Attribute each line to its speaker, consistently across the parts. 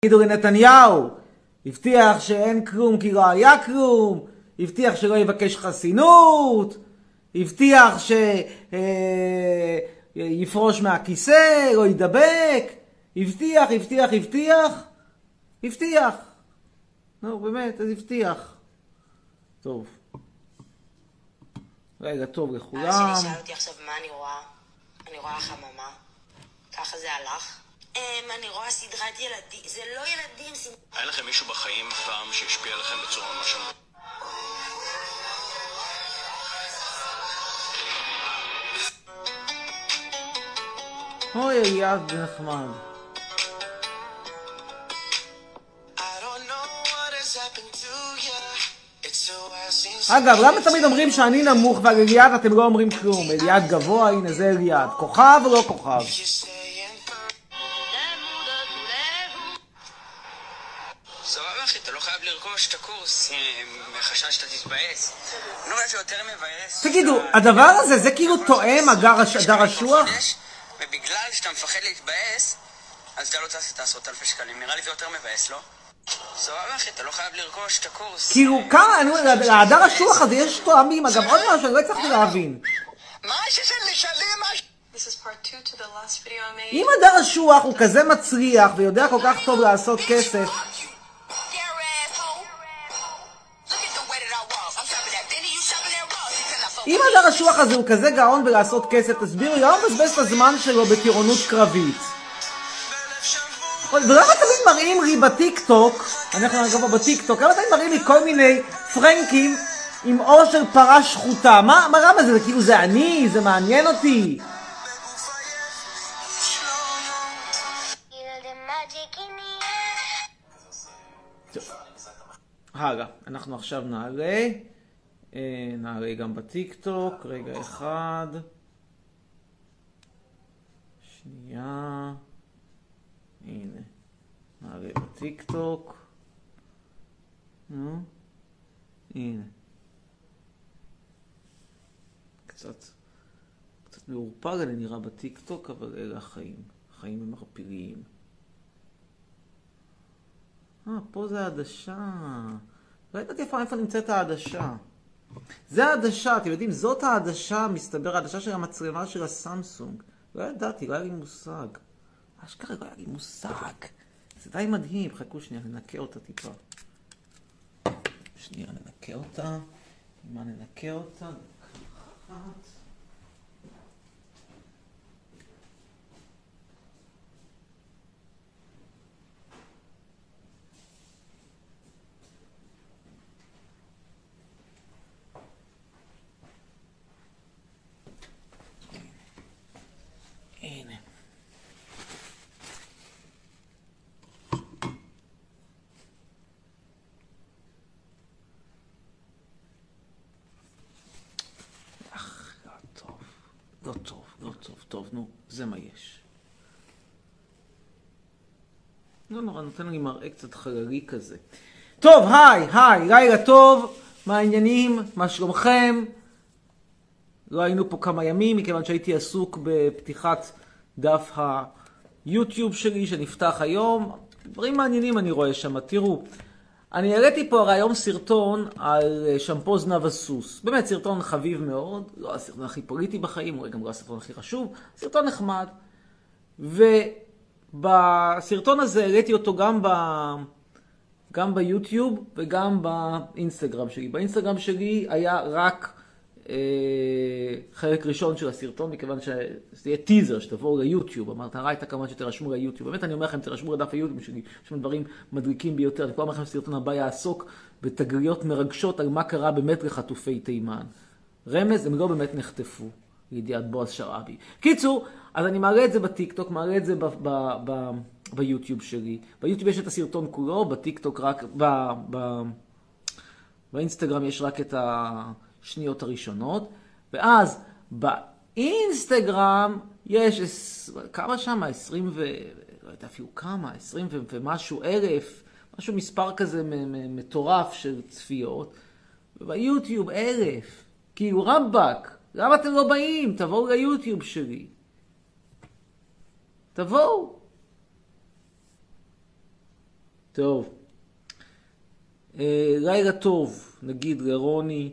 Speaker 1: תגידו לנתניהו, הבטיח שאין כלום כי לא היה כלום, הבטיח שלא יבקש חסינות, הבטיח שיפרוש מהכיסא, לא ידבק, הבטיח, הבטיח, הבטיח, הבטיח. נו, באמת, אז הבטיח. טוב. רגע טוב לכולם.
Speaker 2: אבא שלי שאל אותי עכשיו מה אני רואה. אני רואה חממה. ככה זה הלך. אמ, אני רואה סדרת ילדים. זה לא ילדים, סדרת...
Speaker 3: היה לכם מישהו בחיים פעם שהשפיע עליכם בצורה ממש...
Speaker 1: אוי, אייד נחמד. אגב, למה תמיד אומרים שאני נמוך ועל אליעד אתם לא אומרים כלום? אליעד גבוה, הנה זה אליעד. כוכב או לא כוכב?
Speaker 3: את הקורס מחשש שאתה תתבאס. נו, מה שיותר מבאס...
Speaker 1: תגידו, הדבר הזה, זה כאילו תואם הדר הש- הדר אשוח?
Speaker 3: ובגלל שאתה מפחד להתבאס, אז אתה לא טס את העשרות אלפי שקלים. נראה לי זה יותר מבאס, לא? סבבה אחי, אתה לא חייב לרכוש את הקורס.
Speaker 1: כאילו, כמה, אני אומר, להדר אשוח הזה יש תואמים. אגב, עוד משהו, אני לא הצלחתי להבין.
Speaker 3: מה שיש לי לשלם?
Speaker 1: אם הדר אשוח הוא כזה מצליח ויודע כל כך טוב לעשות כסף, אם הדר אשוח הזה הוא כזה גאון בלעשות כסף, תסבירו לי, למה מבזבז את הזמן שלו בטירונות קרבית? ולמה תמיד מראים לי בטיקטוק, אנחנו אגב בטיקטוק, למה תמיד מראים לי כל מיני פרנקים עם עור של פרה שחוטה? מה, מה למה זה? זה כאילו זה אני? זה מעניין אותי? הלאה, אנחנו עכשיו נעלה, נעלה גם בטיקטוק, רגע אחד, שנייה, הנה, נעלה בטיקטוק, נו, הנה, קצת, קצת מעורפל אני נראה בטיקטוק, אבל אלה החיים, החיים הם ערפיליים. אה, פה זה העדשה. לא ידעתי איפה, איפה נמצאת העדשה. זה העדשה, אתם יודעים, זאת העדשה, מסתבר, העדשה של המצלמה של הסמסונג. לא ידעתי, לא היה לי מושג. אשכרה לא היה לי מושג. זה די מדהים. חכו שנייה, ננקה אותה טיפה. שנייה, ננקה אותה. מה ננקה אותה? דקה אחת. הנה. אך, לא טוב. לא טוב, לא טוב, טוב, נו, זה מה יש. לא נורא, נותן לי מראה קצת חללי כזה. טוב, היי, היי, לילה טוב, מה העניינים? מה שלומכם? לא היינו פה כמה ימים, מכיוון שהייתי עסוק בפתיחת דף היוטיוב שלי, שנפתח היום. דברים מעניינים אני רואה שם, תראו. אני העליתי פה הרי היום סרטון על אה, שמפו זנב הסוס. באמת, סרטון חביב מאוד, לא הסרטון הכי פוליטי בחיים, אולי גם לא הסרטון הכי חשוב, סרטון נחמד. ובסרטון הזה העליתי אותו גם ב... גם ביוטיוב וגם באינסטגרם שלי. באינסטגרם שלי היה רק אה, חלק ראשון של הסרטון, מכיוון שזה יהיה טיזר, שתבואו ליוטיוב. המטרה הייתה כמובן שתירשמו ליוטיוב. באמת אני אומר לכם, תירשמו לדף היוטיוב שלי, יש שם דברים מדליקים ביותר. אני כבר אומר לכם שהסרטון הבא יעסוק בתגליות מרגשות על מה קרה באמת לחטופי תימן. רמז, הם לא באמת נחטפו, לידיעת בועז שרעבי. קיצור, אז אני מעלה את זה בטיקטוק, מעלה את זה ב... ב, ב ביוטיוב שלי. ביוטיוב יש את הסרטון כולו, בטיקטוק רק, ב, ב, באינסטגרם יש רק את השניות הראשונות, ואז באינסטגרם יש, כמה שם? 20 ו... לא יודע אפילו כמה, 20 ו- ומשהו אלף, משהו מספר כזה מטורף של צפיות, וביוטיוב אלף. כאילו רמב"ק, למה אתם לא באים? תבואו ליוטיוב שלי. תבואו. טוב. אה, לילה טוב, נגיד לרוני,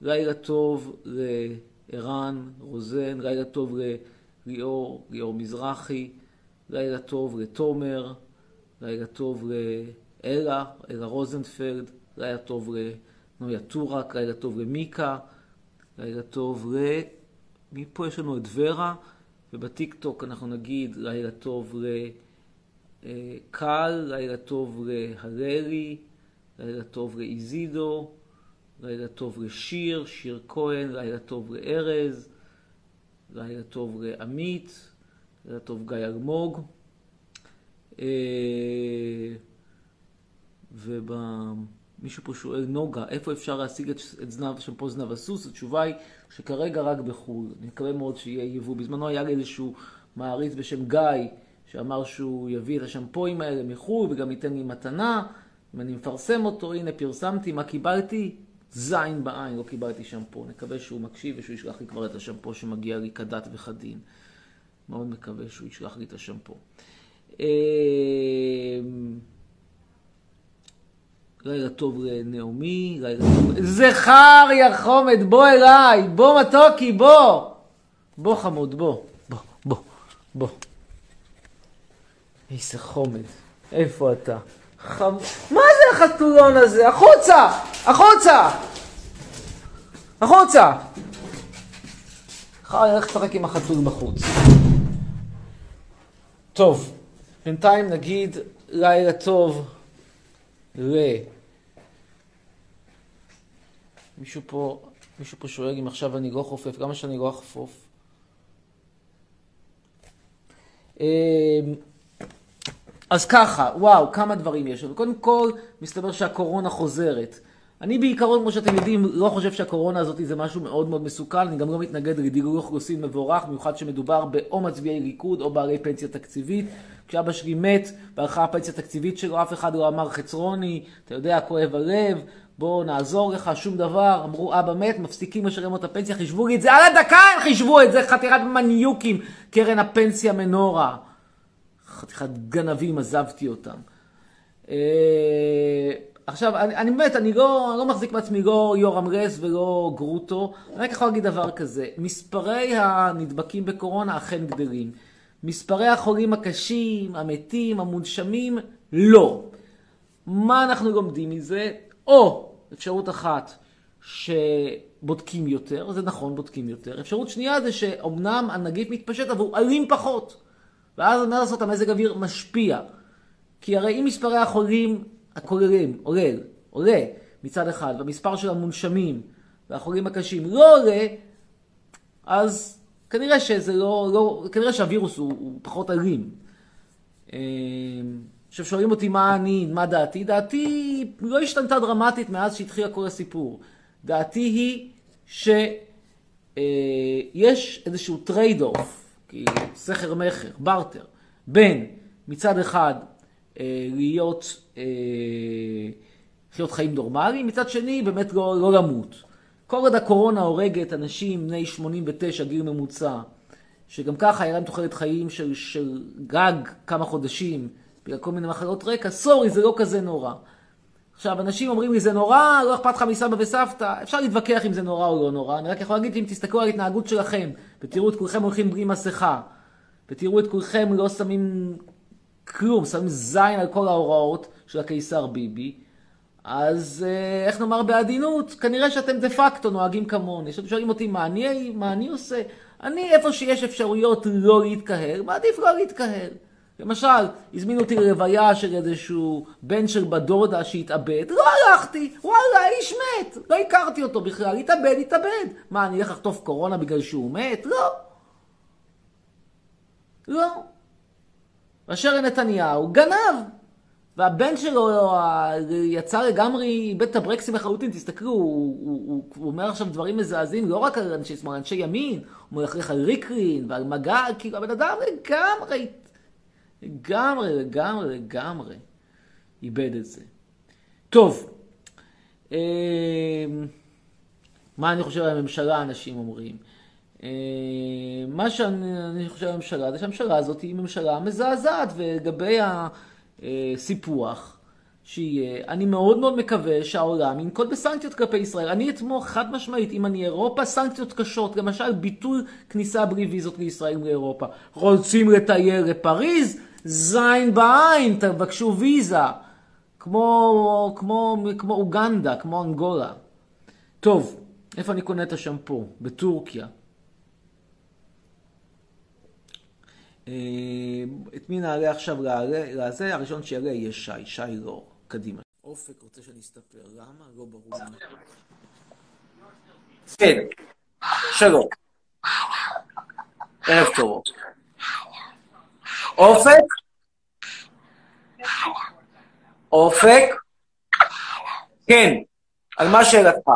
Speaker 1: לילה טוב לערן רוזן, לילה טוב לליאור, ליאור מזרחי, לילה טוב לתומר, לילה טוב לאלה, אלה רוזנפלד, לילה טוב לנויה טורק, לילה טוב למיקה, לילה טוב ל... מפה יש לנו את ורה, ובטיק טוק אנחנו נגיד לילה טוב לקל, לילה טוב להללי, לילה טוב לאיזידו, לילה טוב לשיר, שיר כהן, לילה טוב לארז, לילה טוב לעמית, לילה טוב גיא אלמוג. ומישהו פה שואל, נוגה, איפה אפשר להשיג את, את זנב, שמפו זנב הסוס? התשובה היא שכרגע רק בחו"ל. אני מקווה מאוד שיהיה יבוא. בזמנו היה לי איזשהו מעריץ בשם גיא, שאמר שהוא יביא את השמפואים האלה מחו"ל וגם ייתן לי מתנה. אם אני מפרסם אותו, הנה פרסמתי, מה קיבלתי? זין בעין, לא קיבלתי שמפו. נקווה שהוא מקשיב ושהוא ישלח לי כבר את השמפו שמגיע לי כדת וכדין. מאוד מקווה שהוא ישלח לי את השמפו. לילה טוב לנעמי, לילה טוב... זכריה חומד, בוא אליי, בוא מתוקי, בוא. בוא חמוד, בוא. בוא, בוא, בוא. איזה חומד, איפה אתה? חמ... מה זה החתולון הזה? החוצה! החוצה! החוצה! חי, לך תשחק עם החתול בחוץ. טוב, בינתיים נגיד לילה טוב ל... מישהו פה, מישהו פה שואל אם עכשיו אני לא חופף, למה שאני לא אחפוף? אמ, אז ככה, וואו, כמה דברים יש לנו. קודם כל, מסתבר שהקורונה חוזרת. אני בעיקרון, כמו שאתם יודעים, לא חושב שהקורונה הזאת זה משהו מאוד מאוד מסוכן, אני גם לא מתנגד לדיגוי אוכלוסין מבורך, במיוחד שמדובר באו מצביעי ליכוד או בעלי פנסיה תקציבית. כשאבא שלי מת והלכה הפנסיה התקציבית שלו, אף אחד לא אמר חצרוני, אתה יודע, כואב הלב, בוא נעזור לך, שום דבר. אמרו, אבא מת, מפסיקים לשלם לו את הפנסיה, חישבו לי את זה, על הדקה הם חישבו את זה, חתירת מניוקים, קרן הפנסיה מנורה. חתיכת גנבים, עזבתי אותם. עכשיו, אני, אני באמת, אני לא, לא מחזיק מעצמי לא יורם רס ולא גרוטו, אני רק יכול להגיד דבר כזה, מספרי הנדבקים בקורונה אכן גדלים. מספרי החולים הקשים, המתים, המונשמים, לא. מה אנחנו לומדים מזה? או אפשרות אחת, שבודקים יותר, זה נכון, בודקים יותר. אפשרות שנייה זה שאומנם הנגיף מתפשט, אבל הוא אלים פחות. ואז מה לעשות, המזג אוויר משפיע. כי הרי אם מספרי החולים הכוללים עולה, עולה מצד אחד, והמספר של המונשמים והחולים הקשים לא עולה, אז כנראה שזה לא, לא כנראה שהווירוס הוא, הוא פחות אלים. אמ, עכשיו שואלים אותי מה אני, מה דעתי, דעתי לא השתנתה דרמטית מאז שהתחיל כל הסיפור. דעתי היא שיש אה, איזשהו trade off, סכר מכר, בארטר, בין מצד אחד אה, להיות, לחיות חיים נורמליים, מצד שני באמת לא, לא למות. כל עוד הקורונה הורגת אנשים בני 89, גיל ממוצע, שגם ככה היה להם תוחלת חיים של, של גג כמה חודשים, בגלל כל מיני מחלות רקע, סורי, זה לא כזה נורא. עכשיו, אנשים אומרים לי, זה נורא, לא אכפת לך מסבא וסבתא, אפשר להתווכח אם זה נורא או לא נורא, אני רק יכול להגיד, אם תסתכלו על ההתנהגות שלכם, ותראו את כולכם הולכים בלי מסכה, ותראו את כולכם לא שמים כלום, שמים זין על כל ההוראות של הקיסר ביבי, אז אה, איך נאמר בעדינות, כנראה שאתם דה פקטו נוהגים כמוני. עכשיו שואלים אותי מה אני, מה אני עושה? אני, איפה שיש אפשרויות לא להתקהל, מעדיף לא להתקהל. למשל, הזמינו אותי לרוויה של איזשהו בן של בדודה שהתאבד, לא הלכתי, וואלה, האיש מת, לא הכרתי אותו בכלל, התאבד, התאבד. מה, אני אלך לחטוף קורונה בגלל שהוא מת? לא. לא. אשר נתניהו גנב. והבן שלו יצא לגמרי, איבד את הברקסים לחלוטין, תסתכלו, הוא, הוא, הוא, הוא אומר עכשיו דברים מזעזעים, לא רק על אנשי שמאל, אנשי ימין, הוא מלכלך על ריקרין ועל מגע, כאילו הבן אדם לגמרי, לגמרי, לגמרי, לגמרי איבד את זה. טוב, אה, מה אני חושב על הממשלה, אנשים אומרים. אה, מה שאני חושב על הממשלה, זה שהממשלה הזאת היא ממשלה מזעזעת, ולגבי ה... סיפוח. שיהיה, אני מאוד מאוד מקווה שהעולם ינקוט בסנקציות כלפי ישראל. אני אתמוך חד משמעית, אם אני אירופה, סנקציות קשות, למשל ביטול כניסה בלי ויזות לישראל לאירופה. רוצים לטייל לפריז? זין בעין, תבקשו ויזה. כמו, כמו, כמו אוגנדה, כמו אנגולה. טוב, איפה אני קונה את השמפו? בטורקיה. אה, את מי נעלה עכשיו לזה? הראשון שיעלה יהיה שי, שי לא. קדימה. אופק רוצה שאני אסתפר, למה? לא ברור. כן, שלום. ערב טוב. אופק? אופק? כן, על מה שאלתך?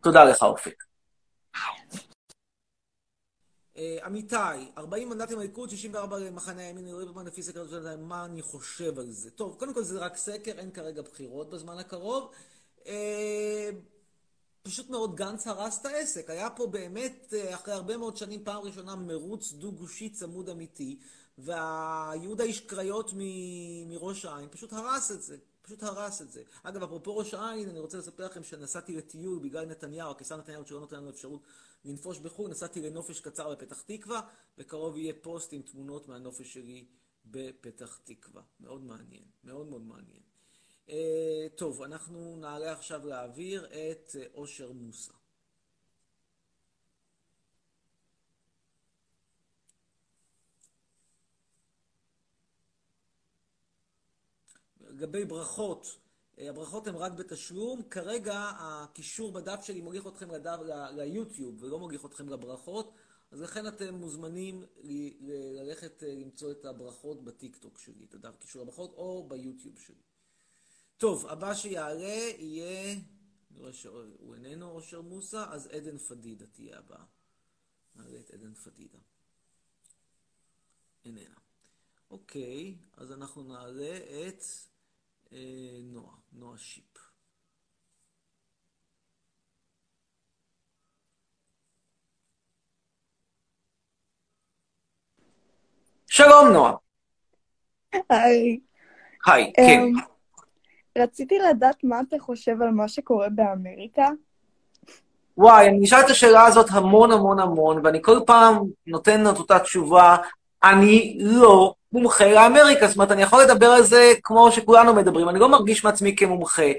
Speaker 1: תודה לך, אופק. אה, עמיתי, 40 מנדטים לליכוד, 64 למחנה הימין, ליברמן לפי סקר, מה אני חושב על זה? טוב, קודם כל זה רק סקר, אין כרגע בחירות בזמן הקרוב. אה, פשוט מאוד גנץ הרס את העסק. היה פה באמת, אה, אחרי הרבה מאוד שנים, פעם ראשונה מרוץ דו-גושי צמוד אמיתי, והיהודה איש קריות מראש העין פשוט הרס את זה. פשוט הרס את זה. אגב, אפרופו ראש העין, אני רוצה לספר לכם שנסעתי לטיול בגלל נתניהו, הקיסר נתניהו שלא נותן לנו אפשרות לנפוש בחו"ל, נסעתי לנופש קצר בפתח תקווה, בקרוב יהיה פוסט עם תמונות מהנופש שלי בפתח תקווה. מאוד מעניין, מאוד מאוד מעניין. Uh, טוב, אנחנו נעלה עכשיו להעביר את uh, אושר מוסא. לגבי ברכות, אה, הברכות הן רק בתשלום. כרגע הקישור בדף שלי מוליך אתכם לדף, ליוטיוב ולא מוליך אתכם לברכות, אז לכן אתם מוזמנים ללכת אה, למצוא את הברכות בטיקטוק שלי, את הדף קישור לברכות, או ביוטיוב שלי. טוב, הבא שיעלה יהיה, אני רואה שהוא איננו אושר מוסא, אז עדן פדידה תהיה הבאה. נעלה את עדן פדידה. איננה. אוקיי, אז אנחנו נעלה את... אה, נועה, נועה שיפ. שלום נועה.
Speaker 4: היי.
Speaker 1: היי, כן.
Speaker 4: אמ, רציתי לדעת מה אתה חושב על מה שקורה באמריקה.
Speaker 1: וואי, אני נשאל את השאלה הזאת המון המון המון, ואני כל פעם נותן את אותה תשובה, אני לא מומחה לאמריקה, זאת אומרת, אני יכול לדבר על זה כמו שכולנו מדברים, אני לא מרגיש מעצמי כמומחה.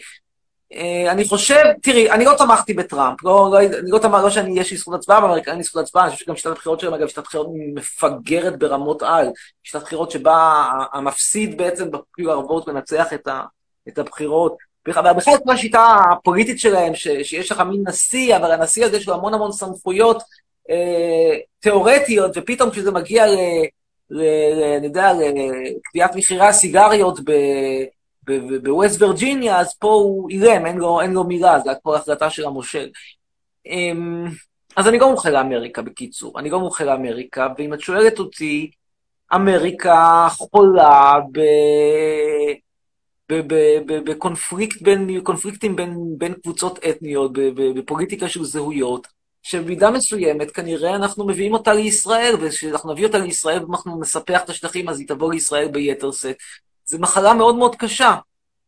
Speaker 1: Uh, אני חושב, תראי, אני לא תמכתי בטראמפ, לא, לא, אני לא תמכתי, לא שאני, יש לי זכות הצבעה באמריקה, אין לי זכות הצבעה, אני חושב שגם שיטת הבחירות שלהם, אגב, שיטת בחירות מפגרת ברמות על, שיטת בחירות שבה המפסיד בעצם בפגיעה הרבות מנצח את, ה, את הבחירות. בכלל כל השיטה הפוליטית שלהם, ש, שיש לך מין נשיא, אבל הנשיא הזה יש לו המון המון סמכויות אה, תיאורטיות, ופתאום כשזה מגיע ל... אני יודע, לקביעת מחירי הסיגריות בווסט וירג'יניה, אז פה הוא אילם, אין אין לו מילה, זה כבר החלטה של המושל. אמ, אז אני לא מומחה לאמריקה, בקיצור. אני לא מומחה לאמריקה, ואם את שואלת אותי, אמריקה חולה ב... בקונפליקט בין, בין, בין קבוצות אתניות, בפוליטיקה של זהויות, שבמידה מסוימת כנראה אנחנו מביאים אותה לישראל, וכשאנחנו נביא אותה לישראל ואנחנו נספח את השטחים, אז היא תבוא לישראל ביתר שאת. זו מחלה מאוד מאוד קשה.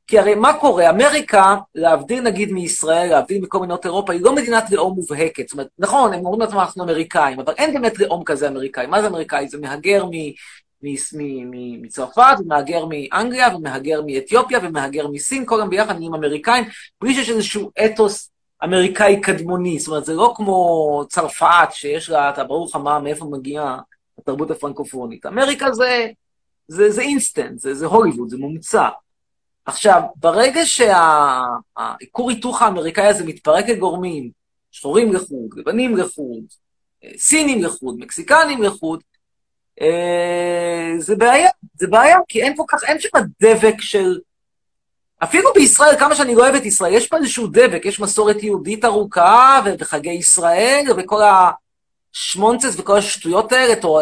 Speaker 1: כי הרי מה קורה? אמריקה, להבדיל נגיד מישראל, להבדיל מכל מדינות אירופה, היא לא מדינת לאום מובהקת. זאת אומרת, נכון, הם אומרים לעצמם אנחנו אמריקאים, אבל אין באמת לאום כזה אמריקאי. מה זה אמריקאי? זה מהגר מצרפת, ומהגר מאנגליה, ומהגר מאתיופיה, ומהגר מסין, כל גם ביחד נהיים אמריקאים, בלי שיש איזשהו אתוס אמריקאי קדמוני, זאת אומרת, זה לא כמו צרפת, שיש לה, אתה ברור לך מה, מאיפה מגיעה התרבות הפרנקופונית. אמריקה זה, זה, זה אינסטנט, זה, זה הוליווד, זה מומצא. עכשיו, ברגע שהכור היתוך האמריקאי הזה מתפרק לגורמים, שחורים לחוד, לבנים לחוד, סינים לחוד, מקסיקנים לחוד, אה, זה בעיה, זה בעיה, כי אין כל כך, אין שם דבק של אפילו בישראל, כמה שאני לא אוהב את ישראל, יש פה איזשהו דבק, יש מסורת יהודית ארוכה, וחגי ישראל, וכל השמונצס וכל השטויות האלה, תור,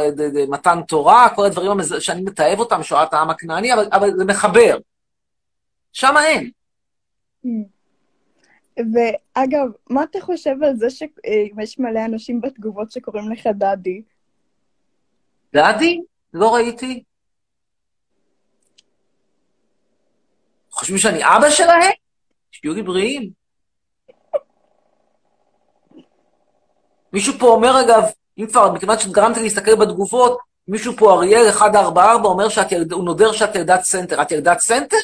Speaker 1: מתן תורה, כל הדברים שאני מתעב אותם, שואת העם הכנעני, אבל, אבל זה מחבר. שם אין.
Speaker 4: ואגב, מה אתה חושב על זה שיש מלא אנשים בתגובות שקוראים לך דאדי?
Speaker 1: דאדי? לא ראיתי. חושבים שאני אבא שלהם? שיהיו לי בריאים. מישהו פה אומר, אגב, אם כבר, מכיוון שגרמת לי להסתכל בתגובות, מישהו פה, אריאל 144, אומר שאת ילד... הוא אומר שאת ילדת סנטר. את ילדת סנטר?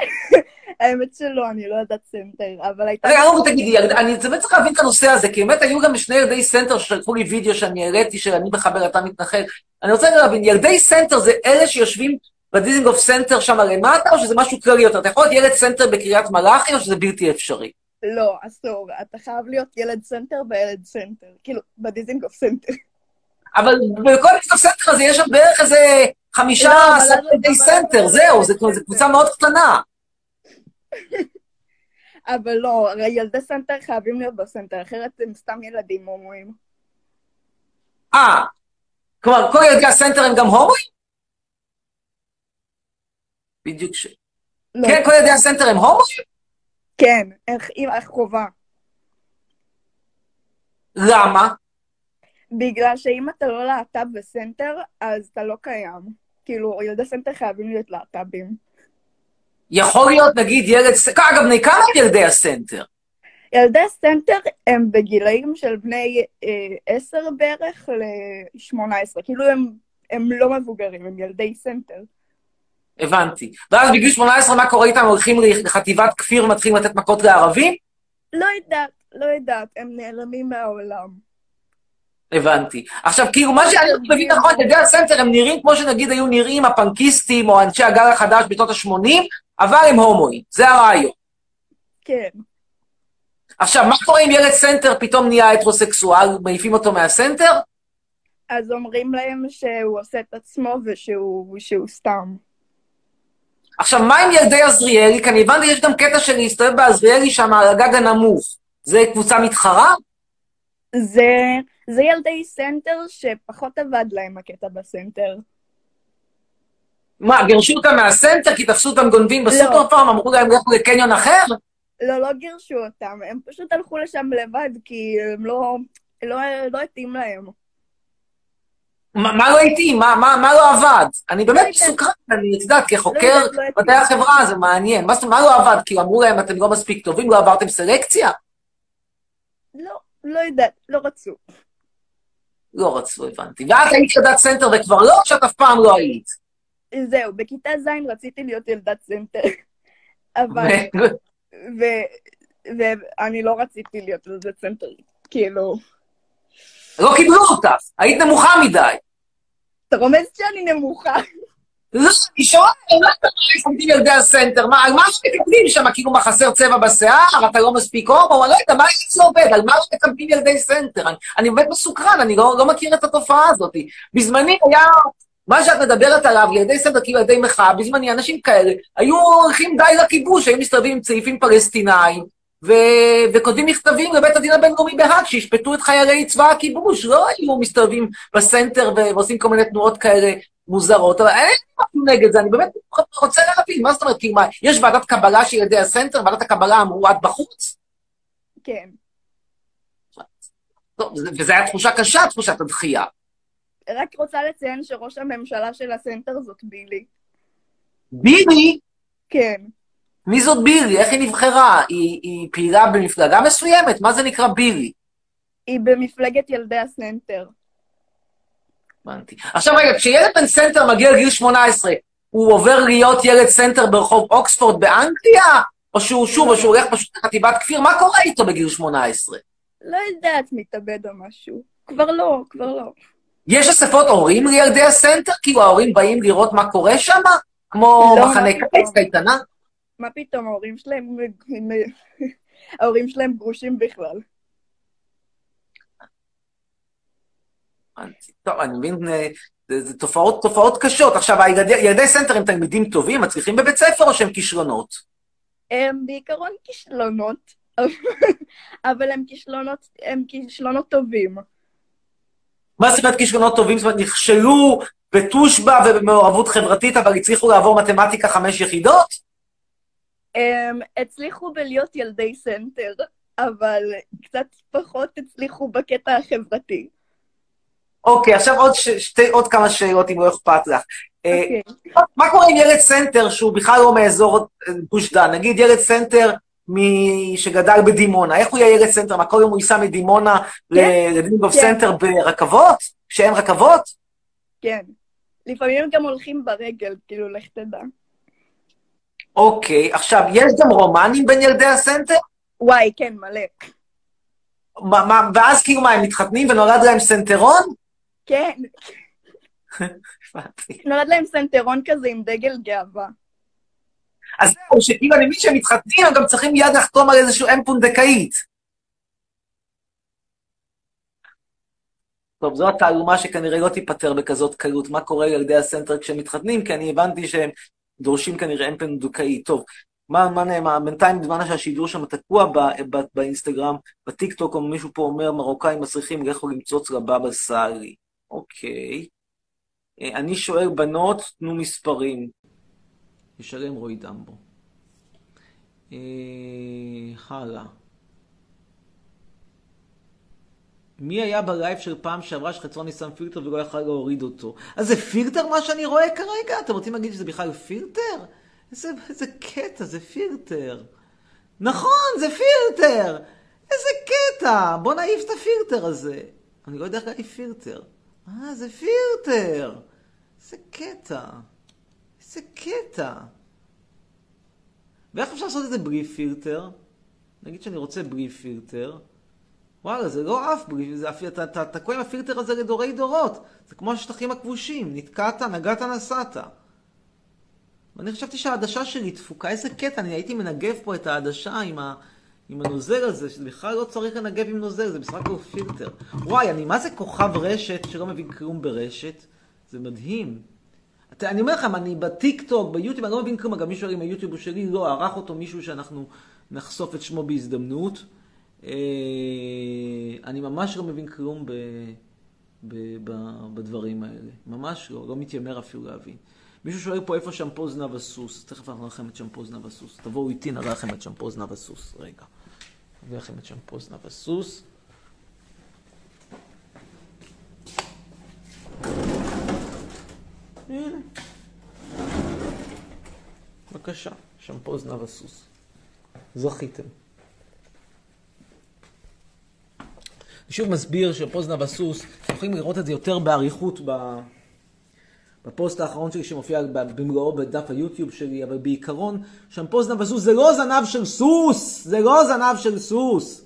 Speaker 4: האמת שלא, אני לא ילדת סנטר, אבל הייתה...
Speaker 1: רגע, רגע, תגידי, אני באמת צריך להבין את הנושא הזה, כי באמת היו גם שני ילדי סנטר ששלחו לי וידאו שאני הראיתי, שאני מחבר, אתה מתנחל. אני רוצה להבין, ילדי סנטר זה אלה שיושבים בדיזינגוף סנטר שם למטה, או שזה משהו כללי יותר? אתה יכול להיות ילד סנטר בקריית מלאכי, או שזה בלתי אפשרי?
Speaker 4: לא, אסור. אתה חייב להיות ילד סנטר וילד סנטר. כאילו, בדיזינגוף סנטר.
Speaker 1: אבל בכל דיזינגוף סנטר הזה יש שם בערך איזה חמישה
Speaker 4: לא,
Speaker 1: ילדי
Speaker 4: אבל-
Speaker 1: סנטר, זהו, זה זה קבוצה מאוד קטנה.
Speaker 4: אבל לא, הרי ילדי סנטר חייבים להיות בסנטר, אחרת הם סתם ילדים הומואים.
Speaker 1: אה, כלומר, כל ילדי הסנטר הם גם הומואים? בדיוק ש...
Speaker 4: לא,
Speaker 1: כן, כל ילדי הסנטר הם הומואים?
Speaker 4: כן, איך איך חובה.
Speaker 1: למה?
Speaker 4: בגלל שאם אתה לא להט"ב בסנטר, אז אתה לא קיים. כאילו, ילדי סנטר חייבים להיות להט"בים.
Speaker 1: יכול להיות, נגיד, ילד... אגב, בני כמה הם ילדי הסנטר?
Speaker 4: ילדי סנטר הם בגילאים של בני אה, עשר בערך ל-18. כאילו הם, הם לא מבוגרים, הם ילדי סנטר.
Speaker 1: הבנתי. ואז בגיל 18, מה קורה איתם? הולכים לחטיבת כפיר ומתחילים לתת מכות לערבים?
Speaker 4: לא יודעת, לא יודעת, הם נעלמים מהעולם.
Speaker 1: הבנתי. עכשיו, כאילו, מה שאני לא מבין נכון, ילדי הסנטר הם נראים כמו שנגיד היו נראים הפנקיסטים או אנשי הגל החדש בשנות ה-80, אבל הם הומואים. זה הרעיון.
Speaker 4: כן.
Speaker 1: עכשיו, מה קורה אם ילד סנטר פתאום נהיה הטרוסקסואל, מעיפים אותו מהסנטר?
Speaker 4: אז אומרים להם שהוא עושה את עצמו ושהוא שהוא סתם.
Speaker 1: עכשיו, מה עם ילדי עזריאלי? כי אני הבנתי, יש גם קטע של להסתובב בעזריאלי שם על הגג הנמוך. זה קבוצה מתחרה?
Speaker 4: זה, זה ילדי סנטר שפחות עבד להם הקטע בסנטר.
Speaker 1: מה, גירשו אותם מהסנטר כי תפסו אותם גונבים בסופר פארם, אמרו להם לכו לקניון אחר?
Speaker 4: לא, לא גירשו אותם, הם פשוט הלכו לשם לבד כי הם לא, לא, לא התאים להם.
Speaker 1: מה מה לא התאים? מה, מה, מה לא עבד? אני באמת
Speaker 4: לא.
Speaker 1: מסוקרן, אני, את יודעת, כחוקר
Speaker 4: יודעת, לא.
Speaker 1: מדעי החברה זה מעניין. מה מה לא עבד? כי אמרו להם, אתם לא מספיק טובים, לא עברתם סלקציה?
Speaker 4: לא, לא יודעת, לא רצו.
Speaker 1: לא רצו, הבנתי. ואת היית ילדת סנטר וכבר לא, או שאת אף פעם לא היית?
Speaker 4: זהו, בכיתה ז' רציתי להיות ילדת סנטר. אבל, ואני לא רציתי להיות ילדת סנטר, כאילו...
Speaker 1: לא קיבלו אותך, היית נמוכה מדי.
Speaker 4: אתה רומז שאני נמוכה.
Speaker 1: לא, אני שואל, מה אתה עושים ילדי הסנטר? מה, על מה שמקבלים שם? כאילו, מה, חסר צבע בשיער? אתה לא מספיק הומו? אני לא יודע, מה זה עובד? על מה מקבלים ילדי סנטר? אני, אני באמת מסוקרן, אני לא, לא מכיר את התופעה הזאת. בזמני היה, מה שאת מדברת עליו, ילדי סנטר, כאילו ילדי מחאה, בזמני אנשים כאלה היו הולכים די לכיבוש, היו מסתובבים עם צעיפים פלסטינאים, ו... וכותבים מכתבים לבית הדין הבינלאומי בהאג, שישפטו את חיילי צבא הכיבוש, לא היו מסתובבים בסנטר ו- ועושים כל מיני תנועות כאלה מוזרות, אבל אין משהו נגד זה, אני באמת רוצה להבין, מה זאת אומרת, כאילו, מה, יש ועדת קבלה של ילדי הסנטר, ועדת הקבלה אמרו, את בחוץ?
Speaker 4: כן.
Speaker 1: טוב, וזו הייתה תחושה קשה, תחושת הדחייה.
Speaker 4: רק רוצה לציין שראש הממשלה של הסנטר זאת בילי.
Speaker 1: בילי,
Speaker 4: כן.
Speaker 1: מי זאת בילי? איך היא נבחרה? היא, היא פעילה במפלגה מסוימת? מה זה נקרא בילי?
Speaker 4: היא במפלגת ילדי הסנטר.
Speaker 1: הבנתי. עכשיו רגע, כשילד בן סנטר מגיע לגיל 18, הוא עובר להיות ילד סנטר ברחוב אוקספורד באנגליה? או שהוא שוב, או שהוא הולך פשוט לחטיבת כפיר? מה קורה איתו בגיל 18?
Speaker 4: לא יודעת, מתאבד או משהו. כבר לא, כבר לא.
Speaker 1: יש אספות הורים לילדי הסנטר? כאילו ההורים באים לראות מה קורה שם? כמו
Speaker 4: לא,
Speaker 1: מחנה
Speaker 4: מה
Speaker 1: קיץ. קייטנה?
Speaker 4: מה פתאום, ההורים שלהם... ההורים שלהם גרושים בכלל.
Speaker 1: טוב, אני מבין, אה, זה, זה תופעות, תופעות קשות. עכשיו, הילדי, ילדי סנטר הם תלמידים טובים, מצליחים בבית ספר או שהם כישלונות?
Speaker 4: הם בעיקרון כישלונות, אבל הם כישלונות, הם כישלונות טובים.
Speaker 1: מה זאת אומרת כישלונות טובים? זאת אומרת, נכשלו בתושב"ע ובמעורבות חברתית, אבל הצליחו לעבור מתמטיקה חמש יחידות?
Speaker 4: הם הצליחו בלהיות ילדי סנטר, אבל קצת פחות הצליחו בקטע החברתי.
Speaker 1: אוקיי, עכשיו עוד, ש... שתי, עוד כמה שאלות, אם לא אכפת לך. אה,
Speaker 4: אוקיי.
Speaker 1: מה קורה עם ילד סנטר שהוא בכלל לא מאזור אה, גוש דן? נגיד ילד סנטר מ- שגדל בדימונה, איך הוא יהיה ילד סנטר? מה, כל יום הוא ייסע מדימונה
Speaker 4: כן,
Speaker 1: לדיזינגוף
Speaker 4: כן.
Speaker 1: סנטר ברכבות? שאין רכבות?
Speaker 4: כן. לפעמים גם הולכים ברגל, כאילו, לך תדע.
Speaker 1: אוקיי, עכשיו, יש גם רומנים בין ילדי הסנטר?
Speaker 4: וואי, כן, מלא.
Speaker 1: מה, מה, ואז כאילו מה, הם מתחתנים ונולד להם סנטרון?
Speaker 4: כן. נולד להם סנטרון כזה עם דגל גאווה.
Speaker 1: אז זהו, שכאילו אני מבין שהם מתחתנים, הם גם צריכים מיד לחתום על איזשהו אם פונדקאית. טוב, זו התעלומה שכנראה לא תיפתר בכזאת קלות. מה קורה לילדי הסנטר כשהם מתחתנים? כי אני הבנתי שהם דורשים כנראה אם פונדקאית. טוב, מה, מה נאמר? בינתיים בזמן שהשידור שם תקוע באינסטגרם, בטיקטוק, או מישהו פה אומר, מרוקאים מסריחים, לכו למצוץ לבבא סאלי. אוקיי. אה, אני שואל, בנות, תנו מספרים. ישלם רועי דמבו. אה, הלאה. מי היה בלייב של פעם שעברה שחצרוני שם פילטר ולא יכל להוריד אותו? אז זה פילטר מה שאני רואה כרגע? אתם רוצים להגיד שזה בכלל פילטר? איזה, איזה קטע, זה פילטר. נכון, זה פילטר! איזה קטע! בוא נעיף את הפילטר הזה. אני לא יודע איך להעיף פילטר. אה, זה פילטר! איזה קטע. איזה קטע. ואיך אפשר לעשות את זה בלי פילטר? נגיד שאני רוצה בלי פילטר. וואלה, זה לא עף אתה, תקוע עם הפילטר הזה לדורי דורות. זה כמו השטחים הכבושים, נתקעת, נגעת, נסעת. ואני חשבתי שהעדשה שלי דפוקה, איזה קטע, אני הייתי מנגב פה את העדשה עם, ה, עם הנוזל הזה, שבכלל לא צריך לנגב עם נוזל, זה בסך הכל פילטר. וואי, אני מה זה כוכב רשת שלא מבין כלום ברשת? זה מדהים. אתה, אני אומר לכם, אני בטיק טוק, ביוטיוב, אני לא מבין כלום, אגב מישהו עם היוטיוב הוא שלי, לא, ערך אותו מישהו שאנחנו נחשוף את שמו בהזדמנות. אה, אני ממש לא מבין כלום ב, ב, ב, בדברים האלה. ממש לא, לא מתיימר אפילו להבין. מישהו שואל פה איפה שמפו זנב הסוס. תכף אנחנו נראה לכם את שמפו זנב הסוס. תבואו איתי, נראה לכם את שמפו זנב הסוס. רגע. נראה לכם את שמפו זנב הסוס. הנה. בבקשה, שמפו זנב הסוס. זכיתם. אני שוב מסביר הסוס, אתם יכולים לראות את זה יותר באריכות. בפוסט האחרון שלי שמופיע במלואו בדף היוטיוב שלי, אבל בעיקרון, שמפו זנב הסוס זה לא זנב של סוס! זה לא זנב של סוס!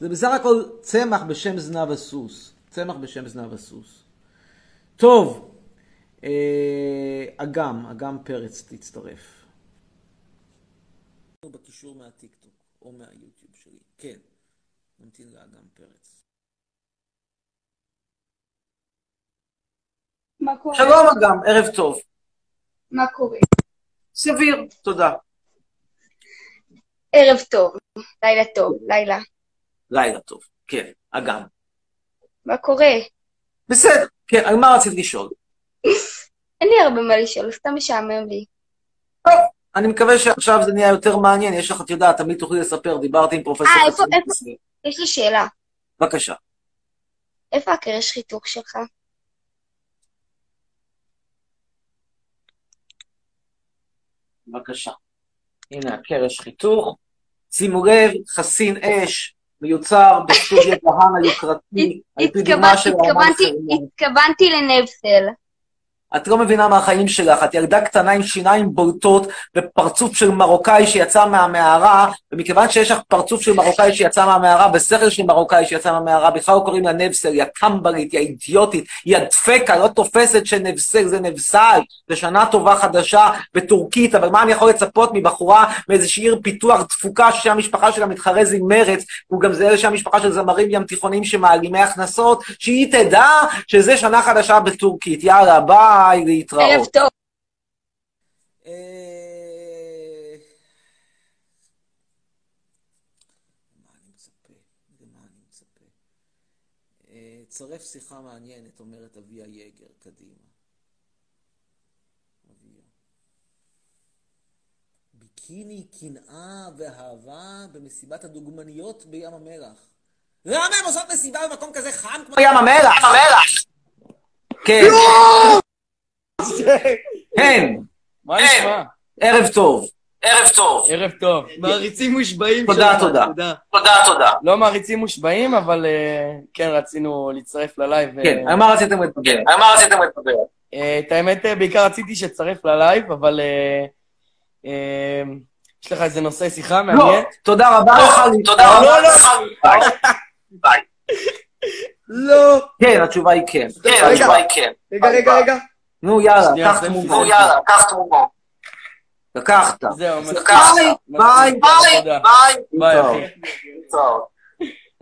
Speaker 1: זה בסך הכל צמח בשם זנב הסוס. צמח בשם זנב הסוס. טוב, אה, אגם, אגם פרץ תצטרף. בקישור מהטיקטוק או מהיוטיוב שלי. כן, נמתין לאגם פרץ.
Speaker 5: מה קורה?
Speaker 1: שלום אגם, ערב טוב.
Speaker 5: מה קורה?
Speaker 1: סביר, תודה.
Speaker 5: ערב טוב, לילה טוב, לילה.
Speaker 1: לילה טוב. כן, אגם.
Speaker 5: מה קורה?
Speaker 1: בסדר, כן, על מה רצית לשאול?
Speaker 5: אין לי הרבה מה לשאול, סתם משעמם לי.
Speaker 1: טוב, אני מקווה שעכשיו זה נהיה יותר מעניין, יש לך, את יודעת, תמיד תוכלי לספר, דיברתי עם פרופסור
Speaker 5: אה, איפה- איפה? יש לי שאלה,
Speaker 1: בבקשה.
Speaker 5: איפה הקרש חיתוך שלך?
Speaker 1: בבקשה. הנה הקרש חיתוך. שימו לב, חסין אש, מיוצר בסטודיו דהן היוקרתי, על פי דוגמה של
Speaker 5: התכוונתי- לנבסל.
Speaker 1: את לא מבינה מהחיים שלך, את ילדה קטנה עם שיניים בולטות ופרצוף של מרוקאי שיצא מהמערה, ומכיוון שיש לך פרצוף של מרוקאי שיצא מהמערה ושכל של מרוקאי שיצא מהמערה, בכלל לא קוראים לה נבסל, היא הטמבלית, היא האידיוטית, היא הדפקה, לא תופסת שנבסל, זה נבסל, זה שנה טובה חדשה בטורקית, אבל מה אני יכול לצפות מבחורה מאיזושהי עיר פיתוח דפוקה שהמשפחה שלה מתחרז עם מרץ, הוא גם זה שהמשפחה של זמרים ים תיכונים שמעלימי הכנסות, שהיא תדע שזה שנה חדשה בטורקית. יאללה, ביי, להתראות.
Speaker 5: ערב טוב.
Speaker 1: אה? אה, צרף שיחה מעניינת, אומרת אביה יגר, קדימה. אביה. ביקיני, קנאה ואהבה במסיבת הדוגמניות בים המלח. למה הם עושות מסיבה במקום כזה חם כמו ים המלח? ים המלח! כן. כן,
Speaker 6: מה נשמע?
Speaker 1: ערב טוב. ערב טוב.
Speaker 6: ערב טוב. מעריצים מושבעים
Speaker 1: תודה, תודה. תודה, תודה.
Speaker 6: לא מעריצים מושבעים, אבל אה, כן רצינו להצטרף ל live. אה,
Speaker 1: כן, על מה רציתם לדבר? על מה רציתם לדבר?
Speaker 6: אה, את האמת, אה, בעיקר רציתי שתצטרף ל live, אבל אה, אה, יש לך איזה נושא שיחה
Speaker 1: לא,
Speaker 6: מעניין?
Speaker 1: תודה רבה לך. תודה
Speaker 6: רבה
Speaker 1: לא,
Speaker 6: לך.
Speaker 1: ביי. ביי.
Speaker 6: לא.
Speaker 1: כן, התשובה היא כן. כן. התשובה היא כן.
Speaker 6: רגע, רגע, רגע.
Speaker 1: נו, יאללה, קח.
Speaker 6: בסדר.
Speaker 1: נו, יאללה, קח תמונה. לקחת.
Speaker 6: זהו,
Speaker 1: לקחת. ביי, ביי. ביי.
Speaker 6: ביי.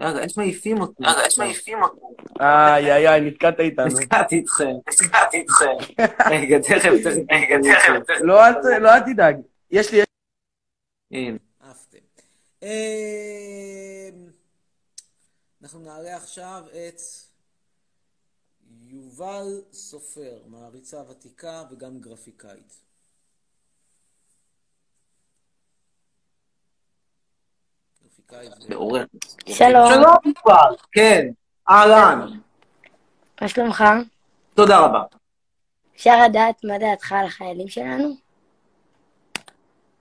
Speaker 1: יאללה, איך מעיפים אותי? יאללה, איך מעיפים אותי?
Speaker 6: איי, איי, איי, נתקעת איתנו.
Speaker 1: נתקעתי איתכם. נתקעתי איתכם. רגע, תכף, תכף, רגע, תכף.
Speaker 6: לא, אל- לא, אל תדאג. יש לי...
Speaker 1: הנה. עפתם. אמ, אנחנו נעלה עכשיו את יובל סופר, מעריצה ותיקה וגם גרפיקאית.
Speaker 5: שלום,
Speaker 1: שלום יובל, כן, אהלן,
Speaker 5: מה שלומך?
Speaker 1: תודה רבה.
Speaker 5: אפשר לדעת מה דעתך על החיילים שלנו?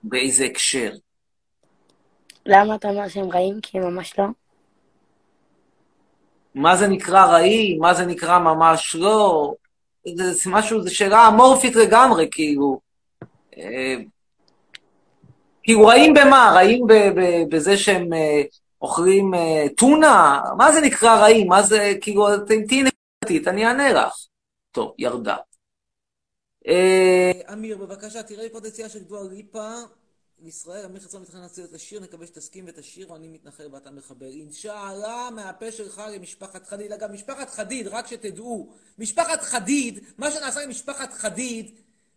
Speaker 1: באיזה הקשר?
Speaker 5: למה אתה אומר שהם רעים? כי הם ממש לא.
Speaker 1: מה זה נקרא רעים? מה זה נקרא ממש לא? זה, משהו, זו שאלה אמורפית לגמרי, כאילו. אה, כאילו, רעים במה? רעים בזה שהם אה, אוכלים אה, טונה? מה זה נקרא רעים? מה זה, כאילו, תהיי נקודתית, אני אענה לך. טוב, ירדה. אמיר, בבקשה, תראה פוטנציאל של דואר ליפה. ישראל, אמיר חצון מתכנן להציל את השיר, נקווה שתסכים ותשיר, אני מתנחל ואתה מחבר. אינשאללה, מהפה שלך למשפחת חדיד. אגב, משפחת חדיד, רק שתדעו, משפחת חדיד, מה שנעשה עם משפחת חדיד,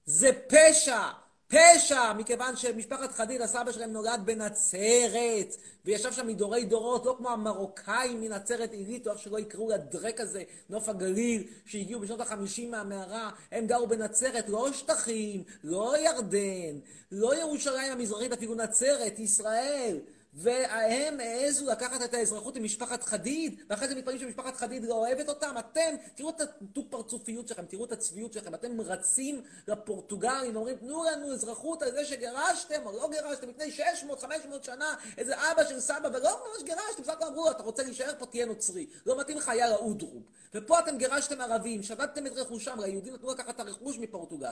Speaker 1: זה פשע. פשע! מכיוון שמשפחת חדיד, הסבא שלהם נולד בנצרת, וישב שם מדורי דורות, לא כמו המרוקאים מנצרת עילית, או איך שלא יקראו לדרק הזה, נוף הגליל, שהגיעו בשנות החמישים מהמערה, הם גרו בנצרת, לא שטחים, לא ירדן, לא ירושלים המזרחית, אפילו נצרת, ישראל. והם העזו לקחת את האזרחות ממשפחת חדיד, ואחרי זה מתפלאים שמשפחת חדיד לא אוהבת אותם. אתם, תראו את הדו-פרצופיות שלכם, תראו את הצביעות שלכם. אתם רצים לפורטוגלים, אומרים, תנו לנו אזרחות על זה שגירשתם, או לא גירשתם, לפני 600-500 שנה, איזה אבא של סבא, ולא ממש גירשתם, בסך הכל אמרו אתה רוצה להישאר פה, תהיה נוצרי. לא מתאים לך, יאללה, אודרוב. ופה אתם גירשתם ערבים, שדדתם את רכושם, ליהודים נתנו לקחת את הרכוש מפורטוגל.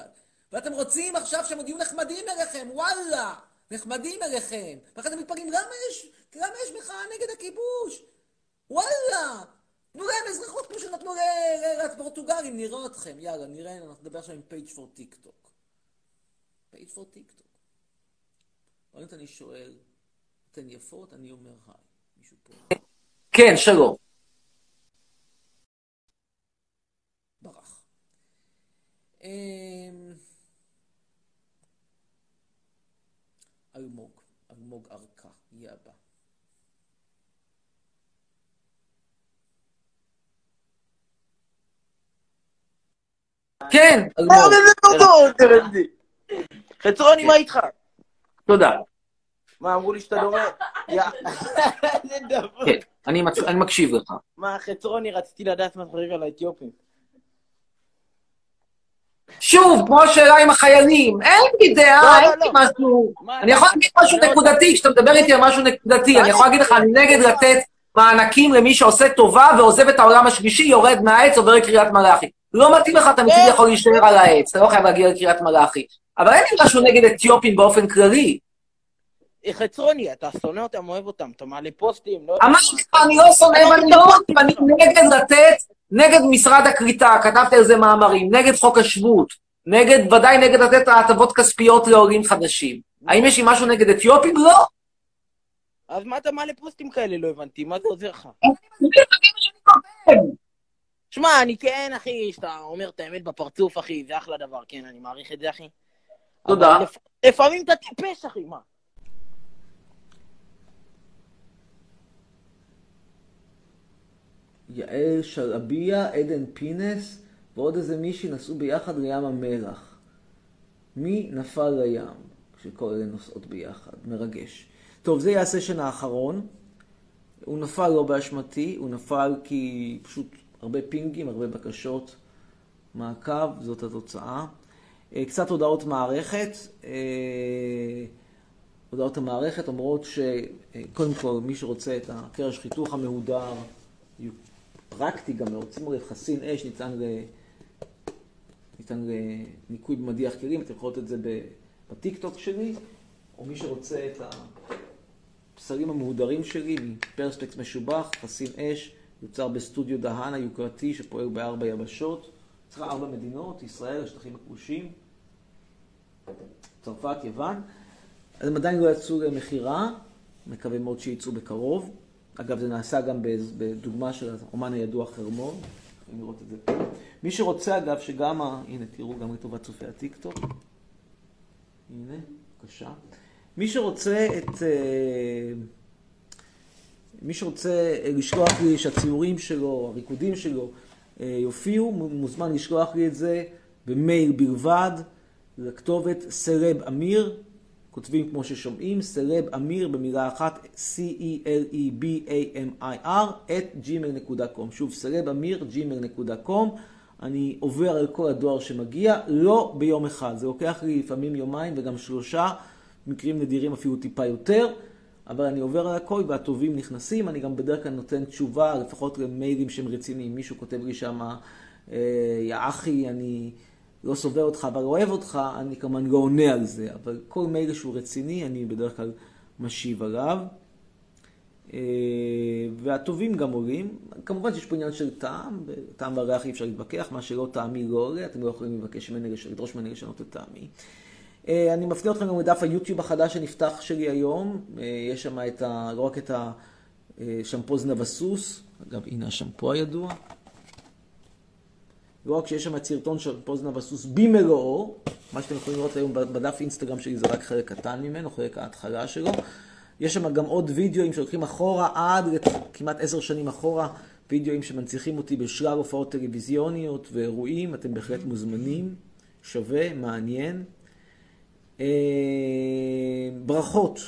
Speaker 1: ואתם רוצים עכשיו שהם עוד יהיו נחמדים אליכם, וואלה! נחמדים אליכם. ואחרי זה מתפלאים, למה יש, למה יש מחאה נגד הכיבוש? וואלה! תנו להם אזרחות כמו שנתנו לפורטוגלים, נראה אתכם. יאללה, נראה, אנחנו נדבר עכשיו עם פייג' פור טיק טוק. פייג' פור טיק טוק. באמת אני שואל, אתן יפות? אני אומר היי. מישהו פה. כן, שלום. ברח. אלמוג, ארכה, יהיה הבא. כן, אלמוג.
Speaker 6: חצרוני, מה איתך?
Speaker 1: תודה.
Speaker 6: מה, אמרו לי שאתה. איזה דבר.
Speaker 1: כן, אני מקשיב לך.
Speaker 6: מה, חצרוני, רציתי לדעת מה אתה חושב על האתיופים.
Speaker 1: שוב, כמו השאלה עם החיילים, אין לי
Speaker 6: לא,
Speaker 1: דעה,
Speaker 6: לא,
Speaker 1: אין לי
Speaker 6: לא.
Speaker 1: משהו... אני יכול להגיד משהו נקודתי, כשאתה מדבר איתי על משהו נקודתי, אני יכול להגיד לך, אני נגד לתת מענקים למי שעושה טובה ועוזב את העולם השלישי, יורד מהעץ, עובר לקריית מלאכי. לא מתאים לך, אתה מצידי יכול להישאר על העץ, אתה לא חייב להגיע לקריית מלאכי. אבל אין לי משהו נגד אתיופים באופן כללי.
Speaker 6: חצרוני, אתה שונא אותם, אוהב אותם, אתה מעלה פוסטים, לא...
Speaker 1: אמרתי לך, אני לא שונא לא מתאים, אני נגד לתת, נגד משרד הקליטה, כתבתי על זה מאמרים, נגד חוק השבות, נגד, ודאי נגד לתת הטבות כספיות לעולים חדשים. האם יש לי משהו נגד אתיופים? לא.
Speaker 6: אז מה אתה מעלה פוסטים כאלה? לא הבנתי, מה זה עוזר לך? שמע, אני כן, אחי, שאתה אומר את האמת בפרצוף, אחי, זה אחלה דבר, כן, אני מעריך את זה, אחי.
Speaker 1: תודה.
Speaker 6: לפעמים אתה טיפש, אחי, מה?
Speaker 1: יעל שלביה, עדן פינס ועוד איזה מישהי נסעו ביחד לים המלח. מי נפל לים? כשכל אלה נוסעות ביחד. מרגש. טוב, זה יהיה הסשן האחרון. הוא נפל לא באשמתי, הוא נפל כי פשוט הרבה פינגים, הרבה בקשות מעקב, זאת התוצאה. אה, קצת הודעות מערכת. אה, הודעות המערכת אומרות שקודם כל, מי שרוצה את הקרש חיתוך המהודר, פרקטי גם לב, חסין אש ניתן, ל... ניתן לניקוי במדיח כלים, אתם יכולים לראות את זה בטיקטוק שלי, או מי שרוצה את הבשרים המהודרים שלי מפרספקס משובח, חסין אש, יוצר בסטודיו דהן היוקרתי שפועל בארבע יבשות, צריך ארבע מדינות, ישראל, השטחים הכבושים, צרפת, יוון. אז הם עדיין לא יצאו למכירה, מקווה מאוד שיצאו בקרוב. אגב, זה נעשה גם בדוגמה של האומן הידוע חרמון, יכולים לראות את זה פה. מי שרוצה, אגב, שגם, ה... הנה, תראו גם לטובת צופי הטיקטוק. הנה, בבקשה. מי שרוצה את... אה, מי שרוצה לשלוח לי שהציורים שלו, הריקודים שלו, אה, יופיעו, מוזמן לשלוח לי את זה במייל בלבד, לכתובת סרב אמיר, כותבים כמו ששומעים, סלב אמיר במילה אחת, C-E-L-E-B-A-M-I-R, את gmail.com. שוב, סלב אמיר, gmail.com. אני עובר על כל הדואר שמגיע, לא ביום אחד. זה לוקח לי לפעמים יומיים וגם שלושה, מקרים נדירים אפילו טיפה יותר, אבל אני עובר על הכל והטובים נכנסים. אני גם בדרך כלל נותן תשובה, לפחות למיילים שהם רציניים. מישהו כותב לי שם, אה, יא אחי, אני... לא סובל אותך, אבל אוהב אותך, אני כמובן לא עונה על זה. אבל כל מייל שהוא רציני, אני בדרך כלל משיב עליו. אה, והטובים גם עולים. כמובן שיש פה עניין של טעם, טעם והריח אי אפשר להתווכח, מה שלא טעמי לא עולה, אתם לא יכולים לבקש ממני, לדרוש ממני לשנות את טעמי. אה, אני מפנה אתכם גם לדף היוטיוב החדש שנפתח שלי היום, אה, יש שם את ה, לא רק את השמפו זנב הסוס, אגב הנה השמפו הידוע. לא רק שיש שם את סרטון של פוזנה בסוס במלואו, מה שאתם יכולים לראות היום בדף אינסטגרם שלי זה רק חלק קטן ממנו, חלק ההתחלה שלו. יש שם גם עוד וידאוים שהולכים אחורה עד כמעט עשר שנים אחורה, וידאוים שמנציחים אותי בשלל הופעות טלוויזיוניות ואירועים, אתם בהחלט מוזמנים, שווה, מעניין. אה, ברכות.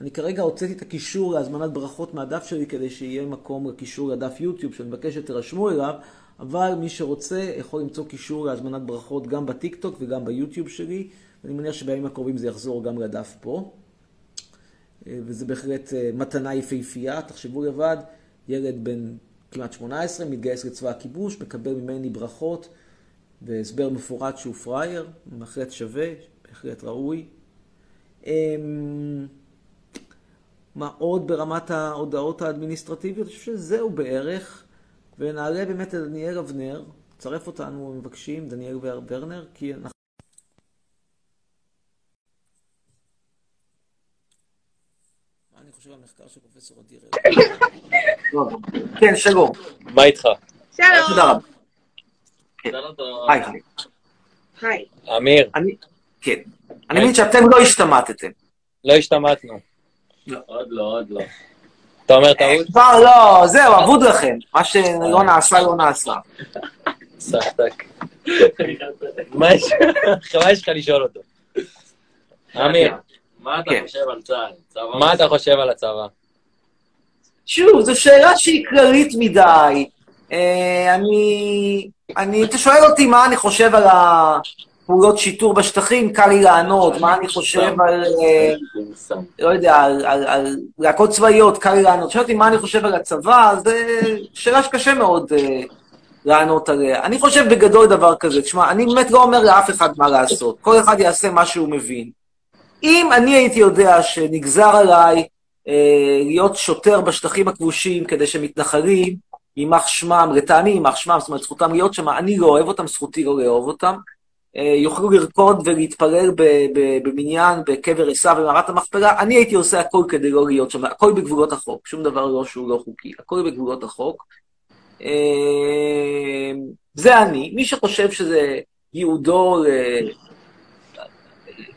Speaker 1: אני כרגע הוצאתי את הקישור להזמנת ברכות מהדף שלי כדי שיהיה מקום לקישור לדף יוטיוב שאני מבקש שתירשמו אליו. אבל מי שרוצה יכול למצוא קישור להזמנת ברכות גם בטיקטוק וגם ביוטיוב שלי, ואני מניח שבימים הקרובים זה יחזור גם לדף פה. אה, וזה בהחלט אה, מתנה יפהפייה, תחשבו לבד, ילד בן כמעט 18, מתגייס לצבא הכיבוש, מקבל ממני ברכות והסבר מפורט שהוא פראייר, בהחלט שווה, בהחלט ראוי. אמ, מה עוד ברמת ההודעות האדמיניסטרטיביות? אני חושב שזהו בערך. ונעלה באמת את דניאל אבנר, צרף אותנו, מבקשים, דניאל ורנר, כי אנחנו... מה אני חושב על המחקר של פרופסור אדיר כן, שלום.
Speaker 7: מה איתך?
Speaker 4: שלום.
Speaker 1: תודה רבה. היי, היי.
Speaker 4: היי.
Speaker 7: אמיר.
Speaker 1: כן. אני מבין שאתם לא השתמטתם.
Speaker 7: לא השתמטנו.
Speaker 3: עוד לא, עוד לא.
Speaker 7: אתה אומר טעות?
Speaker 1: כבר לא, זהו, אבוד לכם. מה שלא נעשה, לא נעשה.
Speaker 7: סחטק. מה יש לך לשאול אותו? אמיר.
Speaker 3: מה אתה
Speaker 1: כן.
Speaker 3: חושב על צה"ל?
Speaker 7: מה אתה חושב על הצבא?
Speaker 1: שוב, זו שאלה שהיא כללית מדי. אה, אני, אני, אתה שואל אותי מה אני חושב על הפעולות שיטור בשטחים, קל לי לענות. מה אני חושב על, אה, לא יודע, על, להקות צבאיות, קל לי לענות. שואל אותי מה אני חושב על הצבא, זו שאלה שקשה מאוד אה, לענות עליה. אני חושב בגדול דבר כזה, תשמע, אני באמת לא אומר לאף אחד מה לעשות. כל אחד יעשה מה שהוא מבין. אם אני הייתי יודע שנגזר עליי אה, להיות שוטר בשטחים הכבושים כדי שמתנחלים, יימח שמם, לטעמי יימח שמם, זאת אומרת, זכותם להיות שם, אני לא אוהב אותם, זכותי לא לאהוב אותם, אה, יוכלו לרקוד ולהתפלל במניין, בקבר עשיו במערת המכפלה, אני הייתי עושה הכל כדי לא להיות שם, הכל בגבולות החוק, שום דבר לא שהוא לא חוקי, הכל בגבולות החוק. אה, זה אני. מי שחושב שזה ייעודו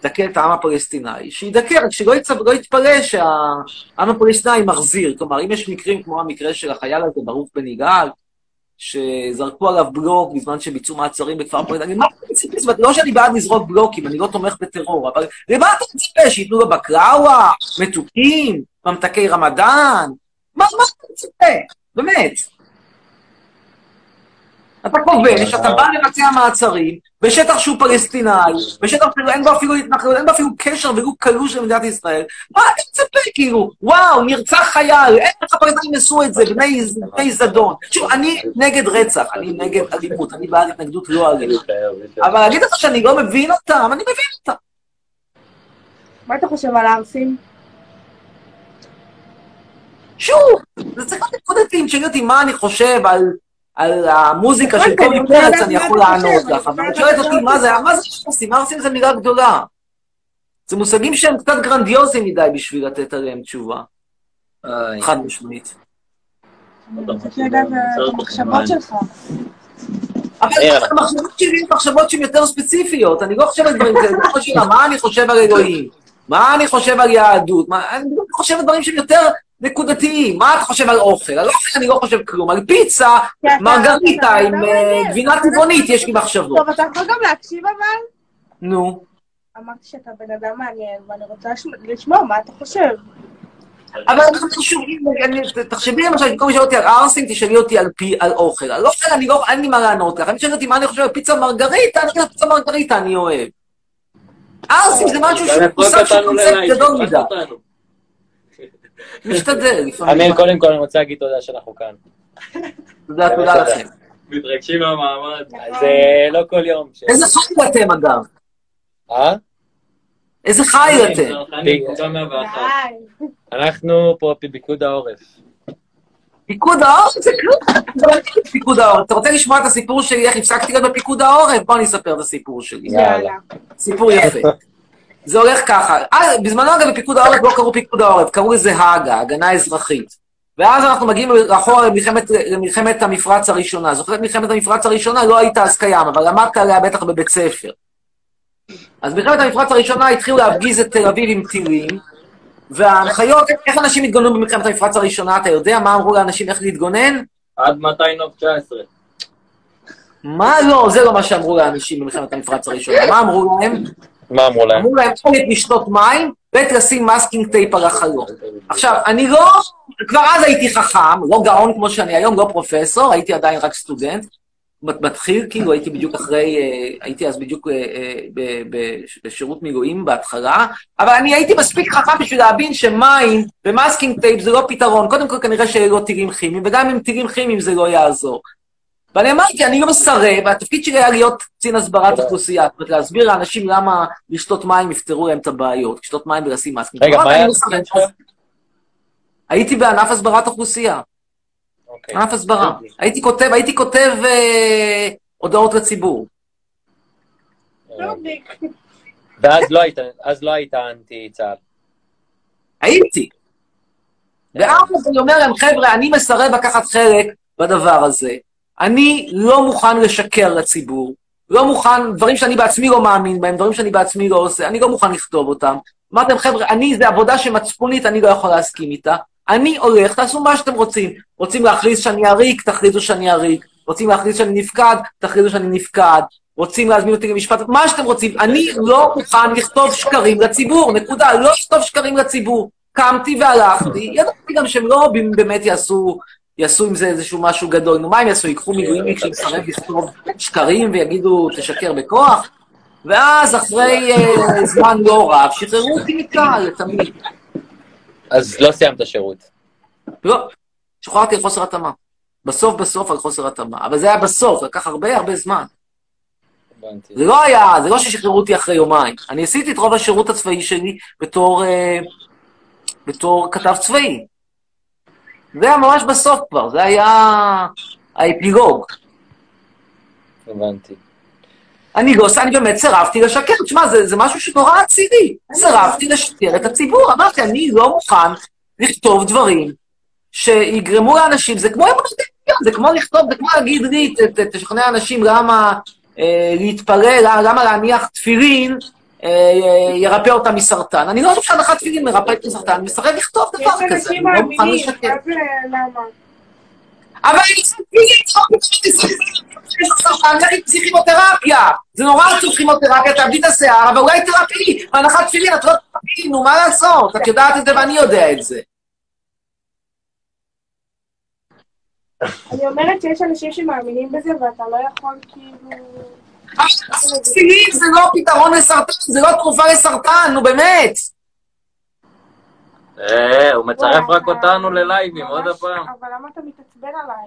Speaker 1: לדכא את העם הפלסטיני, שידכא, רק שלא יצ... לא יתפלא שהעם הפלסטיני מחזיר. כלומר, אם יש מקרים כמו המקרה של החייל הזה, ברוך בן יגאל, שזרקו עליו בלוק בזמן שביצעו מעצרים בכפר פלסטיני, מה מצפה? זאת אומרת, לא שאני בעד לזרוק בלוקים, אני לא תומך בטרור, אבל למה אתה מצפה? שייתנו לו בקראווה, מתוקים, ממתקי רמדאן, מה מה אתה מצפה? באמת. אתה כובש, אתה בא לבצע מעצרים, בשטח שהוא פלסטיני, בשטח שאין בו אפילו התנחלות, אין בו אפילו קשר ולו קלוש למדינת ישראל, מה אתה מצפה, כאילו? וואו, נרצח חייל, איך הפלסטינים עשו את זה, בני זדון. תשמעו, אני נגד רצח, אני נגד אלימות, אני בעד התנגדות לא אלימות. אבל להגיד לך שאני לא מבין אותם, אני מבין אותם.
Speaker 4: מה אתה חושב על הערסים?
Speaker 1: שוב, זה צריך להיות נקודתי, אם תשאלי אותי מה אני חושב על, על המוזיקה של קובי פרץ, אני יכול לענות לך. אבל את שואלת אותי מה זה, מה זה ערסים? ערסים זה מילה גדולה. זה מושגים שהם קצת גרנדיוזיים מדי בשביל לתת עליהם תשובה. חד משמעית.
Speaker 4: את המחשבות.
Speaker 1: אבל שלי הן מחשבות שהן יותר ספציפיות, אני לא חושב על דברים כאלה, אני חושב על מה אני חושב על אלוהים, מה אני חושב על יהדות, מה- אני לא חושב על דברים שהם יותר נקודתיים, מה אתה חושב על אוכל? על אוכל אני לא חושב כלום, על פיצה, מרגריטה עם אה. גבינה טבעונית, יש לי מחשבות.
Speaker 4: טוב, אתה יכול גם להקשיב אבל?
Speaker 1: נו.
Speaker 4: אמרתי שאתה בן אדם מעניין, ואני רוצה לשמוע- מה אתה חושב.
Speaker 1: אבל תחשבי למשל, במקום לשאול אותי על ארסים, תשאלי אותי על פי, על אוכל. על אוכל אני לא, אין לי מה לענות לך. אני שואל אותי מה אני חושב על פיצה מרגריטה, אני חושב פיצה מרגריטה אני אוהב. ארסים זה משהו שהוא
Speaker 7: באמת, לא
Speaker 1: מושג שהוא
Speaker 7: קטענו
Speaker 1: קונספט
Speaker 7: ללייב,
Speaker 1: גדול מדי. משתדל לפעמים.
Speaker 7: אמיר, קודם כל אני רוצה להגיד תודה שאנחנו כאן.
Speaker 1: תודה, תודה לכם.
Speaker 8: מתרגשים מהמעמד.
Speaker 7: זה לא כל יום.
Speaker 1: איזה חי אתם אגב?
Speaker 7: אה?
Speaker 1: איזה חי אתם?
Speaker 8: קבוצה 101.
Speaker 4: די.
Speaker 7: אנחנו פה בפיקוד העורף.
Speaker 1: פיקוד העורף זה כלום. זה לא פיקוד העורף. אתה רוצה לשמוע את הסיפור שלי, איך הפסקתי להיות בפיקוד העורף? בוא אני אספר את הסיפור שלי.
Speaker 7: יאללה.
Speaker 1: סיפור יפה. זה הולך ככה. אה, בזמנו אגב בפיקוד העורף לא קראו פיקוד העורף, קראו לזה הג"א, הגנה אזרחית. ואז אנחנו מגיעים אחורה למלחמת, למלחמת המפרץ הראשונה. זוכר את מלחמת המפרץ הראשונה? לא היית אז קיים, אבל למדת עליה בטח בבית ספר. אז במלחמת המפרץ הראשונה התחילו להפגיז את תל אביב עם טילים, וההנחיות, איך אנשים התגוננו במלחמת המפרץ הראשונה, אתה יודע מה אמרו לאנשים איך להתגונן?
Speaker 8: עד 200 נוב 19.
Speaker 1: מה לא, זה לא מה שאמרו לאנשים במלחמת המפרץ הראשונה. מה אמרו להם?
Speaker 7: מה אמרו להם?
Speaker 1: אמרו להם, או לשתות מים, ולשים masking tape על החלון. עכשיו, אני לא, כבר אז הייתי חכם, לא גאון כמו שאני היום, לא פרופסור, הייתי עדיין רק סטודנט, מתחיל, כאילו הייתי בדיוק אחרי, אה, הייתי אז בדיוק אה, אה, בשירות מילואים בהתחלה, אבל אני הייתי מספיק חכם בשביל להבין שמים ו masking tape זה לא פתרון. קודם כל כנראה שאלה לא טילים כימיים, וגם עם טילים כימיים זה לא יעזור. ואני אמרתי, אני לא מסרב, והתפקיד שלי היה להיות קצין הסברת אוכלוסייה, זאת אומרת, להסביר לאנשים למה לשתות מים יפתרו להם את הבעיות, לשתות מים ולשים masking.
Speaker 7: רגע, מה היה
Speaker 1: לא.
Speaker 7: התפקיד?
Speaker 1: הייתי בענף הסברת אוכלוסייה. ענף הסברה. הייתי כותב, הייתי כותב אה, הודעות לציבור.
Speaker 4: רוביק.
Speaker 7: ואז לא היית, אז לא היית אנטי צה"ל.
Speaker 1: הייתי. ואז אני אומר להם, חבר'ה, אני מסרב לקחת חלק בדבר הזה. אני לא מוכן לשקר לציבור. לא מוכן, דברים שאני בעצמי לא מאמין בהם, דברים שאני בעצמי לא עושה, אני לא מוכן לכתוב אותם. אמרתי להם, חבר'ה, אני, זו עבודה שמצפונית, אני לא יכול להסכים איתה. אני הולך, תעשו מה שאתם רוצים. רוצים להכריז שאני עריק, תכריזו שאני עריק. רוצים להכריז שאני נפקד, תכריזו שאני נפקד. רוצים להזמין אותי למשפט, מה שאתם רוצים. אני לא מוכן לכתוב שקרים לציבור, נקודה. לא לכתוב שקרים לציבור. קמתי והלכתי, ידעתי גם שהם לא באמת יעשו, יעשו עם זה איזשהו משהו גדול. נו, מה הם יעשו? ייקחו מילואימניק שמסרב לכתוב שקרים ויגידו, תשקר בכוח? ואז אחרי אה, זמן לא רב, שחררו אותי מכאן לתמיד.
Speaker 7: אז לא סיימת שירות.
Speaker 1: לא, שוחררתי על חוסר התאמה. בסוף בסוף על חוסר התאמה. אבל זה היה בסוף, לקח הרבה הרבה זמן.
Speaker 7: הבנתי.
Speaker 1: זה לא היה, זה לא ששחררו אותי אחרי יומיים. אני עשיתי את רוב השירות הצבאי שלי בתור, אה, בתור כתב צבאי. זה היה ממש בסוף כבר, זה היה האפילוג.
Speaker 7: הבנתי.
Speaker 1: אני לא, אני באמת סירבתי לשקר. תשמע, זה, זה משהו שנורא אצילי. סירבתי לשקר את הציבור. אמרתי, אני לא מוכן לכתוב דברים שיגרמו לאנשים, זה כמו אמונות דמיון, זה כמו לכתוב, זה כמו להגיד לי, ת- ת- תשכנע אנשים למה אה, להתפלל, למה להניח תפילין אה, אה, ירפא אותם מסרטן. אני לא חושב שהנחת תפילין מרפאת מסרטן, אני מסרב לכתוב
Speaker 4: יש
Speaker 1: דבר כזה, אני
Speaker 4: אנשים
Speaker 1: לא מוכן
Speaker 4: מאמינים,
Speaker 1: לשקר.
Speaker 4: מה זה, למה?
Speaker 1: אבל אני לך סרטן, לכי פסיכימותרפיה. זה נורא עצוב כימותרפיה, תאבדי את השיער, אבל אולי תרפי. בהנחת תפילין, את לא תרפי, נו, מה לעשות? את יודעת את זה ואני יודע את זה.
Speaker 9: אני אומרת שיש אנשים שמאמינים בזה ואתה לא יכול כאילו...
Speaker 1: תפילין זה לא פתרון לסרטן, זה לא תרופה לסרטן, נו באמת.
Speaker 8: אה, הוא מצרף רק אותנו ללייבים, עוד הפעם.
Speaker 9: אבל למה אתה מתעצבן עליי?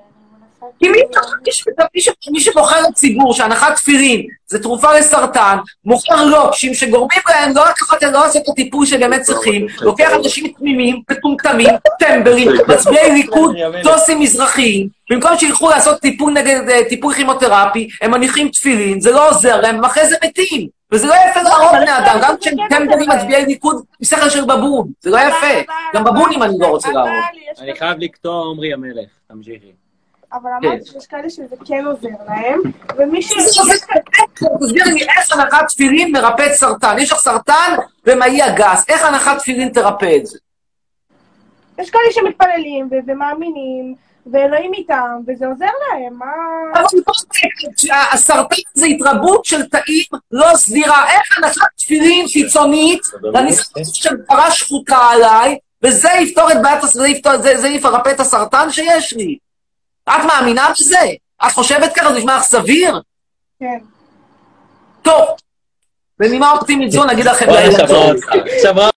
Speaker 1: כי מי, מי, ש- מי, ש- מי שבוחר לציבור שהנחת תפילין זה תרופה לסרטן, מוכר לוקשים שגורמים להם לא לקחת, לא לעשות את הטיפול שבאמת צריכים, לוקח אנשים תמימים, מטומטמים, טמבלים, מצביעי ליכוד, טוסים מזרחיים, במקום שילכו לעשות טיפול נגד, אה, טיפול כימותרפי, הם מניחים תפילין, זה לא עוזר להם, ואחרי זה מתים. וזה לא יפה להרוג בני אדם, גם כשהם טמבלים מצביעי ליכוד עם שכל של בבון, זה לא יפה. גם בבונים אני לא רוצה להרוג.
Speaker 7: אני חייב לקטוע עמרי המלך, תמשיכי.
Speaker 9: אבל אמרתי שיש כאלה שזה כן עוזר להם, ומי ש...
Speaker 1: תסבירי לי איך הנחת תפילין מרפאת סרטן. יש לך סרטן ומעי הגס, איך הנחת תפילין תרפא את זה?
Speaker 9: יש כאלה שמתפללים ומאמינים, ואלוהים איתם, וזה עוזר להם, מה...
Speaker 1: אבל לא, הסרטן זה התרבות של תאים לא סדירה. איך הנחת תפילין חיצונית לניסיון של פרה שחוטה עליי, וזה יפתור את בעיית, הס- זה יפתור- זה- זה ירפא את הסרטן שיש לי. את מאמינה בזה? את חושבת ככה, זה נשמע לך סביר?
Speaker 9: כן.
Speaker 1: טוב. בנימה אופטימית זו נגיד לכם לילה
Speaker 7: שמרה
Speaker 1: טוב.
Speaker 7: אותך. שמרה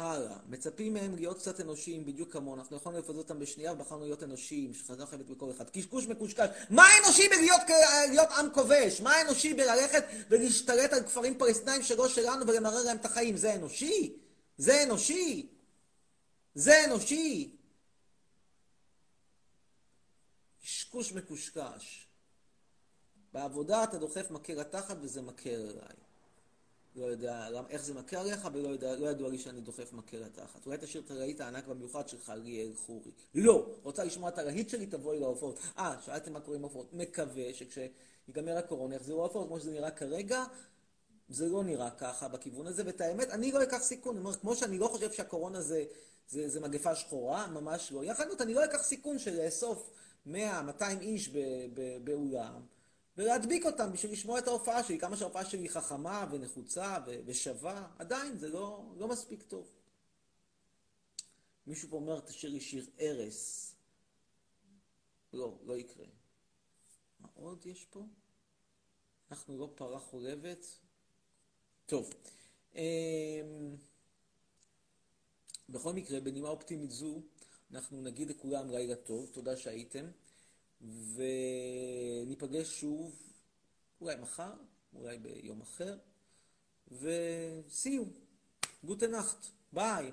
Speaker 1: הלאה, מצפים מהם להיות קצת אנושיים בדיוק כמונו, אנחנו יכולנו לפזר אותם בשנייה ובחרנו להיות אנושיים, שחזרה חייבת בכל אחד. קשקוש מקושקש. מה אנושי בלהיות כ- להיות עם כובש? מה אנושי בללכת ולהשתלט על כפרים פלסטינאים שלא שלנו ולמרר להם את החיים? זה אנושי? זה אנושי? זה אנושי? קשקוש מקושקש. בעבודה אתה דוחף מקל לתחת וזה מקל אליי. לא יודע למ- איך זה מכה עליך, ולא יודע, לא ידוע לי שאני דוחף מקל לתחת. אולי תשאיר את הלהיט הענק במיוחד שלך, ליאל חורי. לא! רוצה לשמוע את הלהיט שלי, תבואי להופעות. אה, שאלתם מה קורה עם ההופעות. מקווה שכשיגמר הקורונה יחזרו ההופעות, כמו שזה נראה כרגע, זה לא נראה ככה בכיוון הזה, ואת האמת, אני לא אקח סיכון. אני אומר, כמו שאני לא חושב שהקורונה זה, זה, זה מגפה שחורה, ממש לא. יחד עם אני לא אקח סיכון של לאסוף 100, 200 איש באולם. ולהדביק אותם בשביל לשמוע את ההופעה שלי, כמה שההופעה שלי חכמה ונחוצה ו- ושווה, עדיין זה לא, לא מספיק טוב. מישהו פה אומר, תשאיר לי שיר ארס. לא, לא יקרה. מה עוד יש פה? אנחנו לא פרה חולבת? טוב. אמ, בכל מקרה, בנימה אופטימית זו, אנחנו נגיד לכולם לילה טוב, תודה שהייתם. וניפגש שוב, אולי מחר, אולי ביום אחר. גוטה נכט. ביי.